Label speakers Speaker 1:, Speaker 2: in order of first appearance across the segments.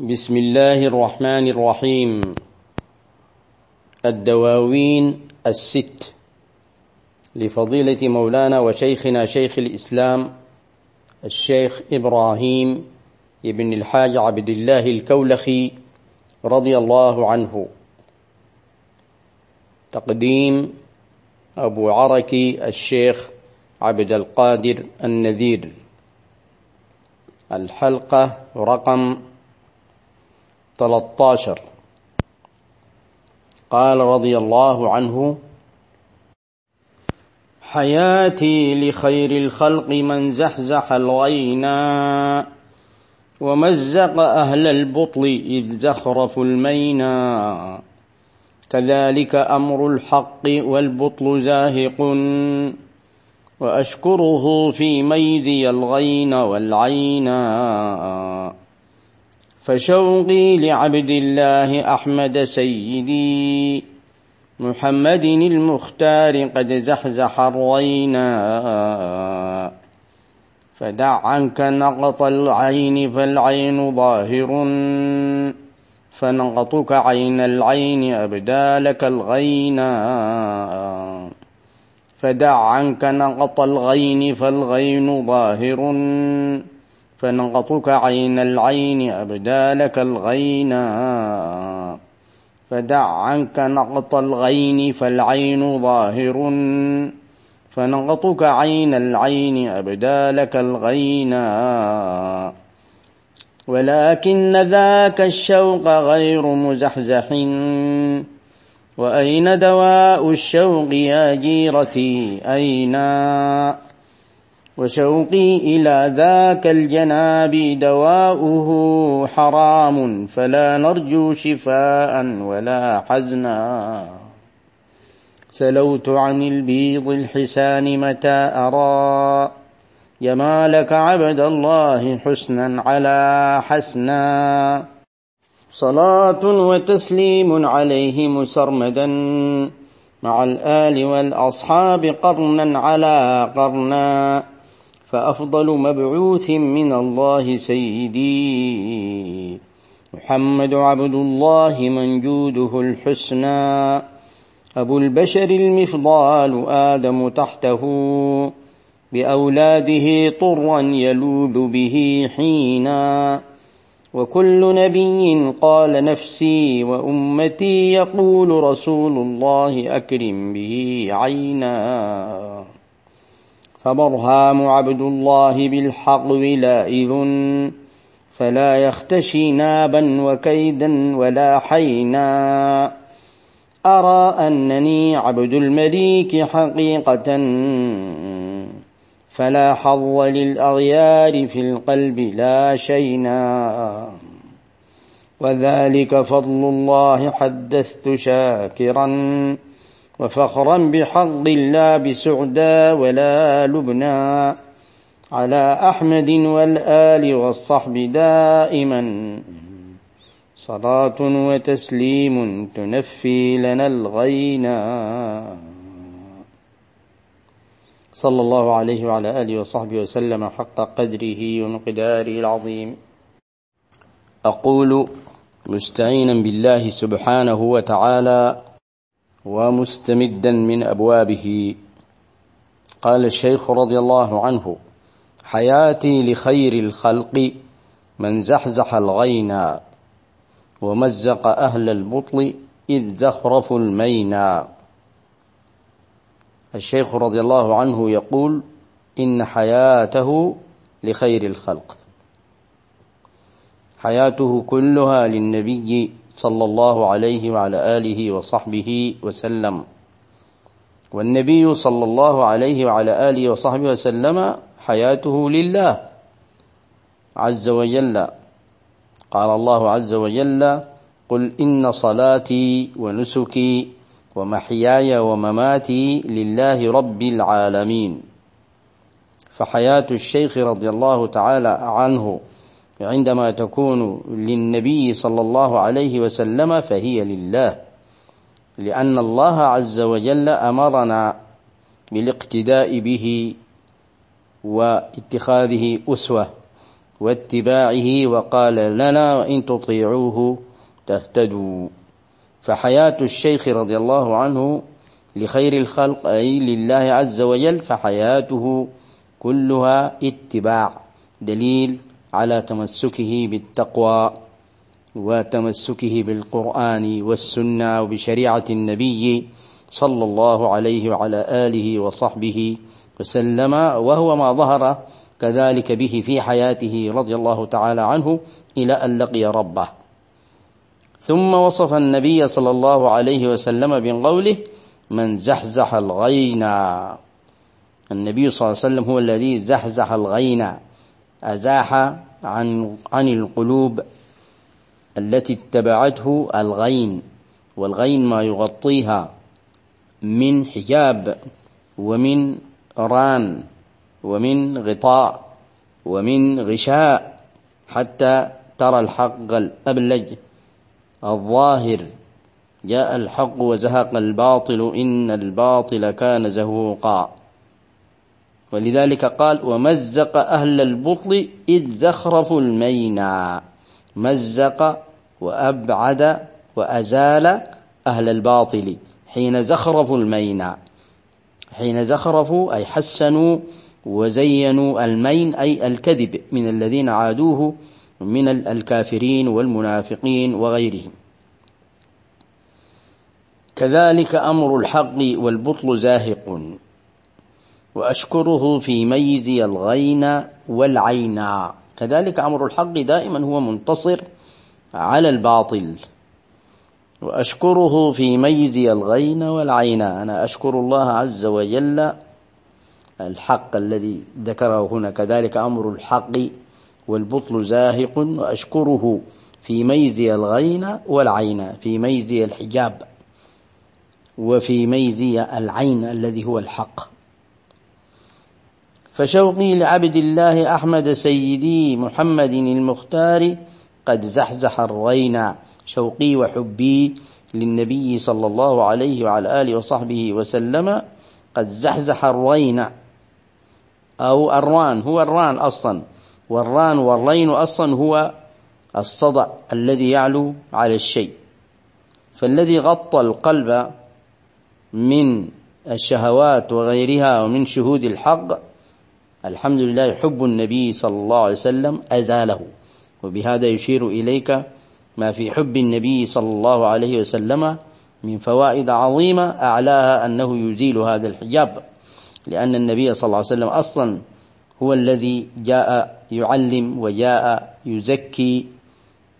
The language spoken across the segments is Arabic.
Speaker 1: بسم الله الرحمن الرحيم. الدواوين الست. لفضيلة مولانا وشيخنا شيخ الإسلام الشيخ إبراهيم ابن الحاج عبد الله الكولخي رضي الله عنه. تقديم أبو عركي الشيخ عبد القادر النذير. الحلقة رقم 13 قال رضي الله عنه حياتي لخير الخلق من زحزح الغينا ومزق أهل البطل إذ زخرف المينا. كذلك أمر الحق والبطل زاهق وأشكره في ميزي الغين والعينا. فشوقي لعبد الله أحمد سيدي محمد المختار قد زحزح الرينا. فدع عنك نقط العين فالعين ظاهر فنقطك عين العين أبدى لك الغينا. فدع عنك نقط الغين فالغين ظاهر فنقطك عين العين أبدى لك الغينا. فدع عنك نقط الغين فالعين ظاهر. فنقطك عين العين أبدى لك الغينا. ولكن ذاك الشوق غير مزحزح. وأين دواء الشوق يا جيرتي أين وشوقي إلى ذاك الجناب دواؤه حرام فلا نرجو شفاء ولا حزنا. سلوت عن البيض الحسان متى أرى جمالك عبد الله حسنا على حسنا. صلاة وتسليم عليه مسرمدا مع الآل والأصحاب قرنا على قرنا. فأفضل مبعوث من الله سيدي محمد عبد الله من جوده الحسنى. أبو البشر المفضال آدم تحته بأولاده طرا يلوذ به حينا. وكل نبي قال نفسي وأمتي يقول رسول الله أكرم به عينا. فبرهام عبد الله بالحق لائذ فلا يختشي نابا وكيدا ولا حينا. أرى أنني عبد المليك حقيقة فلا حظ للأغيار في القلب لا شينا. وذلك فضل الله حدثت شاكرا. وفخرا بحظ لا بسعدا ولا لبنا على أحمد والآل والصحب دائما. صلاة وتسليم تنفي لنا الغينا. صلى الله عليه وعلى آله وصحبه وسلم حق قدره ومقداره العظيم. أقول مستعينا بالله سبحانه وتعالى ومستمدا من أبوابه. قال الشيخ رضي الله عنه حياتي لخير الخلق من زحزح الغينا ومزق أهل البطل إذ زخرف المينا. الشيخ رضي الله عنه يقول إن حياته لخير الخلق. حياته كلها للنبي صلى الله عليه وعلى آله وصحبه وسلم. والنبي صلى الله عليه وعلى آله وصحبه وسلم حياته لله عز وجل. قال الله عز وجل قل إن صلاتي ونسكي ومحياي ومماتي لله رب العالمين فحياة الشيخ رضي الله تعالى عنه عندما تكون للنبي صلى الله عليه وسلم فهي لله لأن الله عز وجل أمرنا بالاقتداء به واتخاذه أسوة واتباعه وقال لنا وإن تطيعوه تهتدوا. فحياة الشيخ رضي الله عنه لخير الخلق أي لله عز وجل فحياته كلها اتباع دليل على تمسكه بالتقوى وتمسكه بالقرآن والسنة وبشريعة النبي صلى الله عليه وعلى آله وصحبه وسلم وهو ما ظهر كذلك به في حياته رضي الله تعالى عنه إلى أن لقي ربه. ثم وصف النبي صلى الله عليه وسلم بقوله من زحزح الغينا النبي صلى الله عليه وسلم هو الذي زحزح الغينا. أزاح عن عن القلوب التي اتبعته الغين والغين ما يغطيها من حجاب ومن ران ومن غطاء ومن غشاء حتى ترى الحق الأبلج الظاهر. جاء الحق وزهق الباطل إن الباطل كان زهوقا. ولذلك قال ومزق أهل البطل إذ زخرفوا المينا. مزق وأبعد وأزال أهل الباطل حين زخرفوا المينا. حين زخرفوا أي حسنوا وزينوا المين أي الكذب من الذين عادوه من الكافرين والمنافقين وغيرهم. كذلك أمر الحق والبطل زاهق. وأشكره في ميزي الغين والعينا كذلك أمر الحق دائما هو منتصر على الباطل. وأشكره في ميزي الغين والعين. أنا أشكر الله عز وجل الحق الذي ذكره هنا. كذلك أمر الحق والبطل زاهق. وأشكره في ميزي الغين والعين. في ميزي الحجاب. وفي ميزي العين الذي هو الحق. فشوقي لعبد الله أحمد سيدي محمد المختار قد زحزح الرينا. شوقي وحبي للنبي صلى الله عليه وعلى آله وصحبه وسلم قد زحزح الرينا. أو الران هو الران أصلا. والران والرين أصلا هو الصدع الذي يعلو على الشيء. فالذي غطى القلب من الشهوات وغيرها ومن شهود الحق الحمد لله حب النبي صلى الله عليه وسلم أزاله وبهذا يشير إليك ما في حب النبي صلى الله عليه وسلم من فوائد عظيمة أعلاها أنه يزيل هذا الحجاب لأن النبي صلى الله عليه وسلم أصلا هو الذي جاء يعلم وجاء يزكي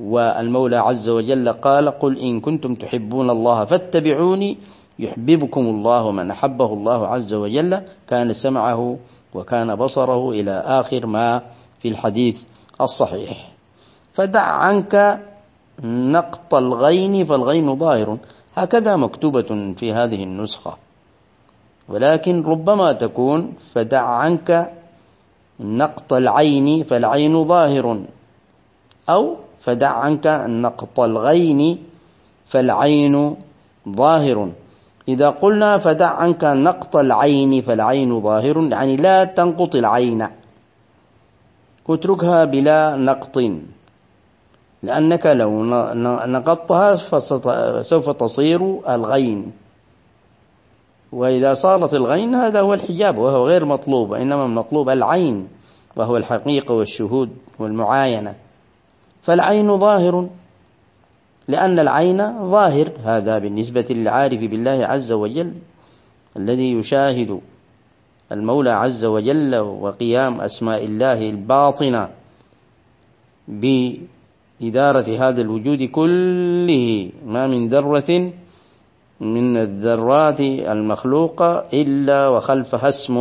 Speaker 1: والمولى عز وجل قال قل إن كنتم تحبون الله فاتبعوني يحببكم الله من أحبه الله عز وجل كان سمعه وكان بصره إلى آخر ما في الحديث الصحيح. فدع عنك نقط الغين فالغين ظاهر. هكذا مكتوبة في هذه النسخة. ولكن ربما تكون فدع عنك نقط العين فالعين ظاهر. أو فدع عنك نقط الغين فالعين ظاهر. إذا قلنا فدع عنك نقط العين فالعين ظاهر يعني لا تنقط العين. واتركها بلا نقط. لأنك لو نقضتها فسوف تصير الغين. وإذا صارت الغين هذا هو الحجاب وهو غير مطلوب إنما المطلوب العين وهو الحقيقة والشهود والمعاينة. فالعين ظاهر. لأن العين ظاهر. هذا بالنسبة للعارف بالله عز وجل الذي يشاهد المولى عز وجل وقيام أسماء الله الباطنة بإدارة هذا الوجود كله. ما من ذرة من الذرات المخلوقة إلا وخلفها اسم.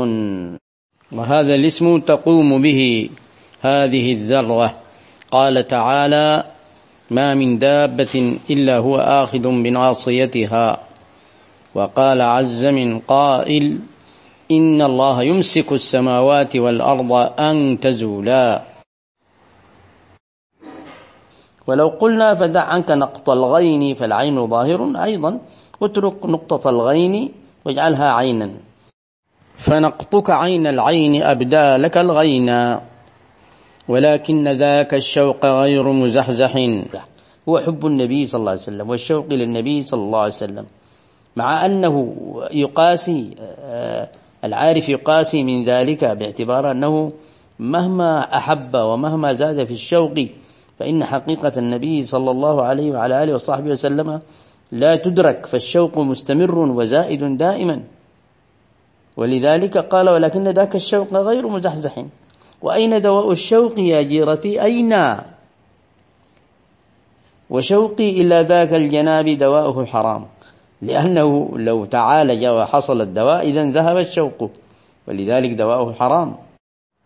Speaker 1: وهذا الاسم تقوم به هذه الذرة. قال تعالى ما من دابة إلا هو آخذ بناصيتها. وقال عز من قائل إن الله يمسك السماوات والأرض أن تزولا. ولو قلنا فدع عنك نقط الغين فالعين ظاهر أيضا. اترك نقطة الغين واجعلها عينا. فنقطك عين العين أبدى لك الغينا. ولكن ذاك الشوق غير مزحزح. هو حب النبي صلى الله عليه وسلم والشوق للنبي صلى الله عليه وسلم مع أنه يقاسي آه، العارف يقاسي من ذلك باعتبار أنه مهما أحب ومهما زاد في الشوق فإن حقيقة النبي صلى الله عليه وعلى آله وصحبه وسلم لا تدرك فالشوق مستمر وزائد دائما. ولذلك قال ولكن ذاك الشوق غير مزحزح. وأين دواء الشوق يا جيرتي؟ أين؟ وشوقي إلى ذاك الجناب دواؤه حرام لأنه لو تعالج وحصل الدواء إذا ذهب الشوق ولذلك دواؤه حرام.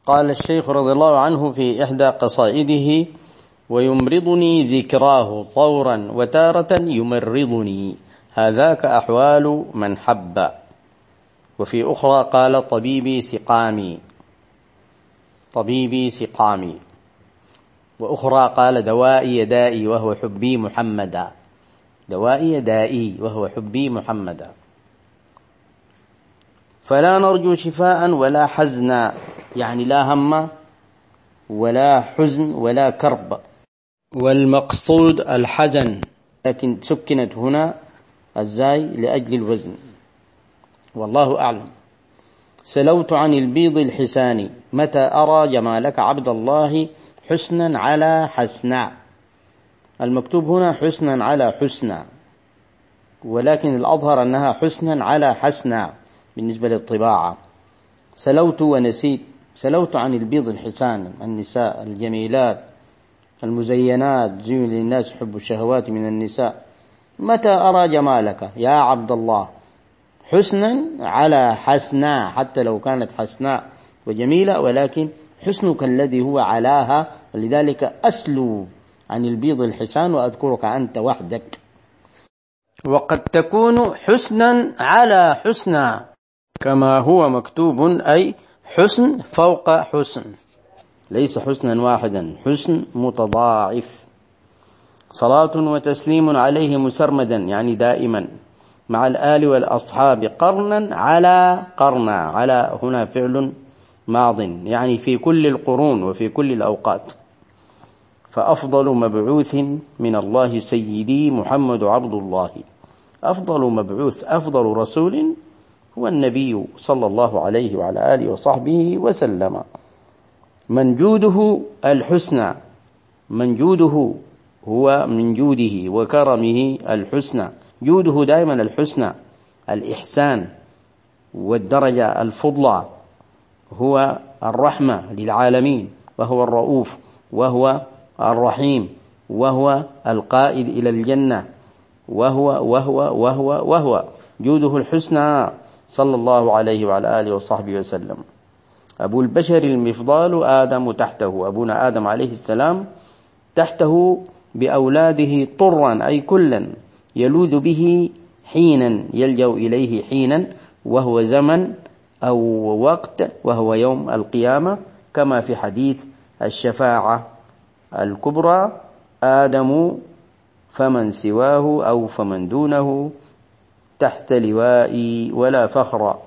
Speaker 1: قال الشيخ رضي الله عنه في إحدى قصائده ويمرضني ذكراه طورا وتارة يمرضني هذاك أحوال من حب. وفي أخرى قال طبيبي سقامي طبيبي سقامي. وأخرى قال دوائي دائي وهو حبي محمدا. دوائي دائي وهو حبي محمدا. فلا نرجو شفاء ولا حزنا يعني لا هم ولا حزن ولا كرب. والمقصود الحزن. لكن سكنت هنا الزاي لأجل الوزن. والله أعلم. سلوت عن البيض الحسان متى أرى جمالك عبد الله حسنا على حسنا المكتوب هنا حسنا على حسنا ولكن الأظهر أنها حسنا على حسنا بالنسبة للطباعة. سلوت ونسيت سلوت عن البيض الحسان النساء الجميلات المزينات زين للناس حب الشهوات من النساء. متى أرى جمالك يا عبد الله؟ حسنا على حسناء حتى لو كانت حسناء وجميلة ولكن حسنك الذي هو علاها. ولذلك أسلو عن البيض الحسان وأذكرك أنت وحدك. وقد تكون حسنا على حسنى كما هو مكتوب أي حسن فوق حسن. ليس حسنا واحدا حسن متضاعف. صلاة وتسليم عليه مسرمدا يعني دائما. مع الآل والأصحاب قرنا على قرنا على هنا فعل ماض يعني في كل القرون وفي كل الأوقات. فأفضل مبعوث من الله سيدي محمد عبد الله. أفضل مبعوث أفضل رسول هو النبي صلى الله عليه وعلى آله وصحبه وسلم. من جوده الحسنى من جوده هو من جوده وكرمه الحسنى. جوده دائما الحسنى الإحسان والدرجة الفضلى. هو الرحمة للعالمين وهو الرؤوف وهو الرحيم وهو القائد إلى الجنة. وهو وهو وهو وهو. جوده الحسنى صلى الله عليه وعلى آله وصحبه وسلم. أبو البشر المفضال آدم تحته. أبونا آدم عليه السلام تحته بأولاده طرا أي كلا يلوذ به حينا يلجأ إليه حينا وهو زمن أو وقت وهو يوم القيامة كما في حديث الشفاعة الكبرى آدم فمن سواه أو فمن دونه تحت لوائي ولا فخر.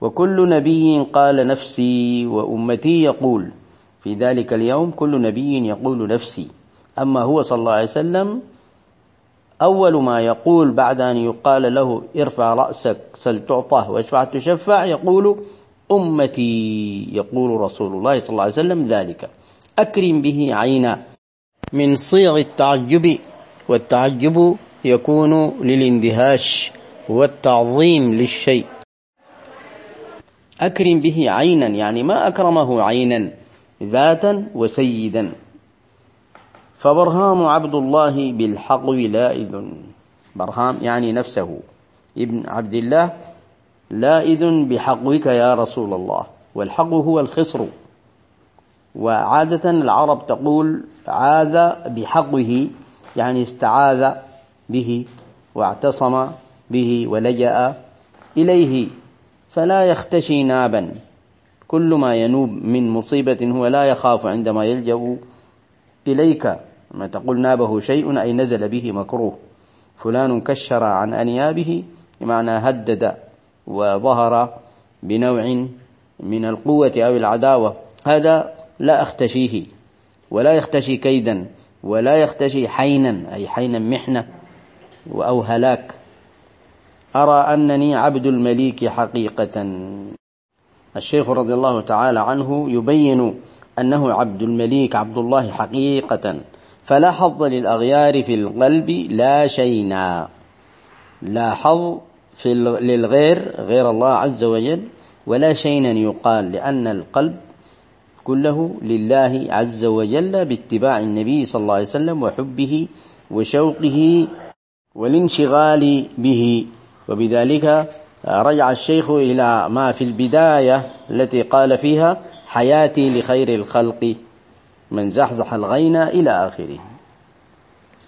Speaker 1: وكل نبي قال نفسي وأمتي يقول في ذلك اليوم كل نبي يقول نفسي. أما هو صلى الله عليه وسلم أول ما يقول بعد أن يقال له ارفع رأسك سل تعطى واشفع تشفع يقول أمتي يقول رسول الله صلى الله عليه وسلم ذلك. أكرم به عينا من صيغ التعجب والتعجب يكون للاندهاش والتعظيم للشيء. أكرم به عينا يعني ما أكرمه عينا. ذاتا وسيدا. فبرهام عبد الله بالحق لائذ. برهام يعني نفسه. ابن عبد الله لائذ بحقك يا رسول الله. والحق هو الخصر. وعادة العرب تقول عاذ بحقه يعني استعاذ به واعتصم به ولجأ إليه فلا يختشي نابا. كل ما ينوب من مصيبة هو لا يخاف عندما يلجأ إليك. ما تقول نابه شيء أي نزل به مكروه. فلان كشر عن أنيابه بمعنى هدد وظهر بنوع من القوة أو العداوة. هذا لا أختشيه ولا يختشي كيدا ولا يختشي حينا أي حينا محنة أو هلاك. أرى أنني عبد المليك حقيقة. الشيخ رضي الله تعالى عنه يبين أنه عبد المليك عبد الله حقيقة. فلا حظ للأغيار في القلب لا شينا. لا حظ في للغير غير الله عز وجل ولا شينا يقال لأن القلب كله لله عز وجل باتباع النبي صلى الله عليه وسلم وحبه وشوقه والانشغال به. وبذلك رجع الشيخ إلى ما في البداية التي قال فيها حياتي لخير الخلق من زحزح الغينا إلى آخره.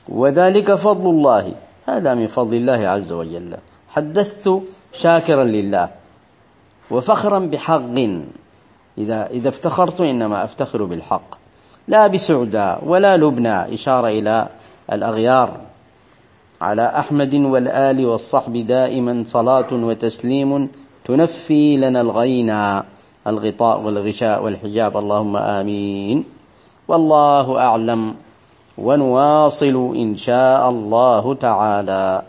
Speaker 1: وذلك فضل الله. هذا من فضل الله عز وجل. حدثت شاكرا لله وفخرا بحق. إذا إذا افتخرت إنما أفتخر بالحق. لا بسعدى ولا لبنى إشارة إلى الأغيار. على أحمد والآل والصحب دائما صلاة وتسليم تنفي لنا الغينا الغطاء والغشاء والحجاب. اللهم آمين. والله أعلم ونواصل إن شاء الله تعالى.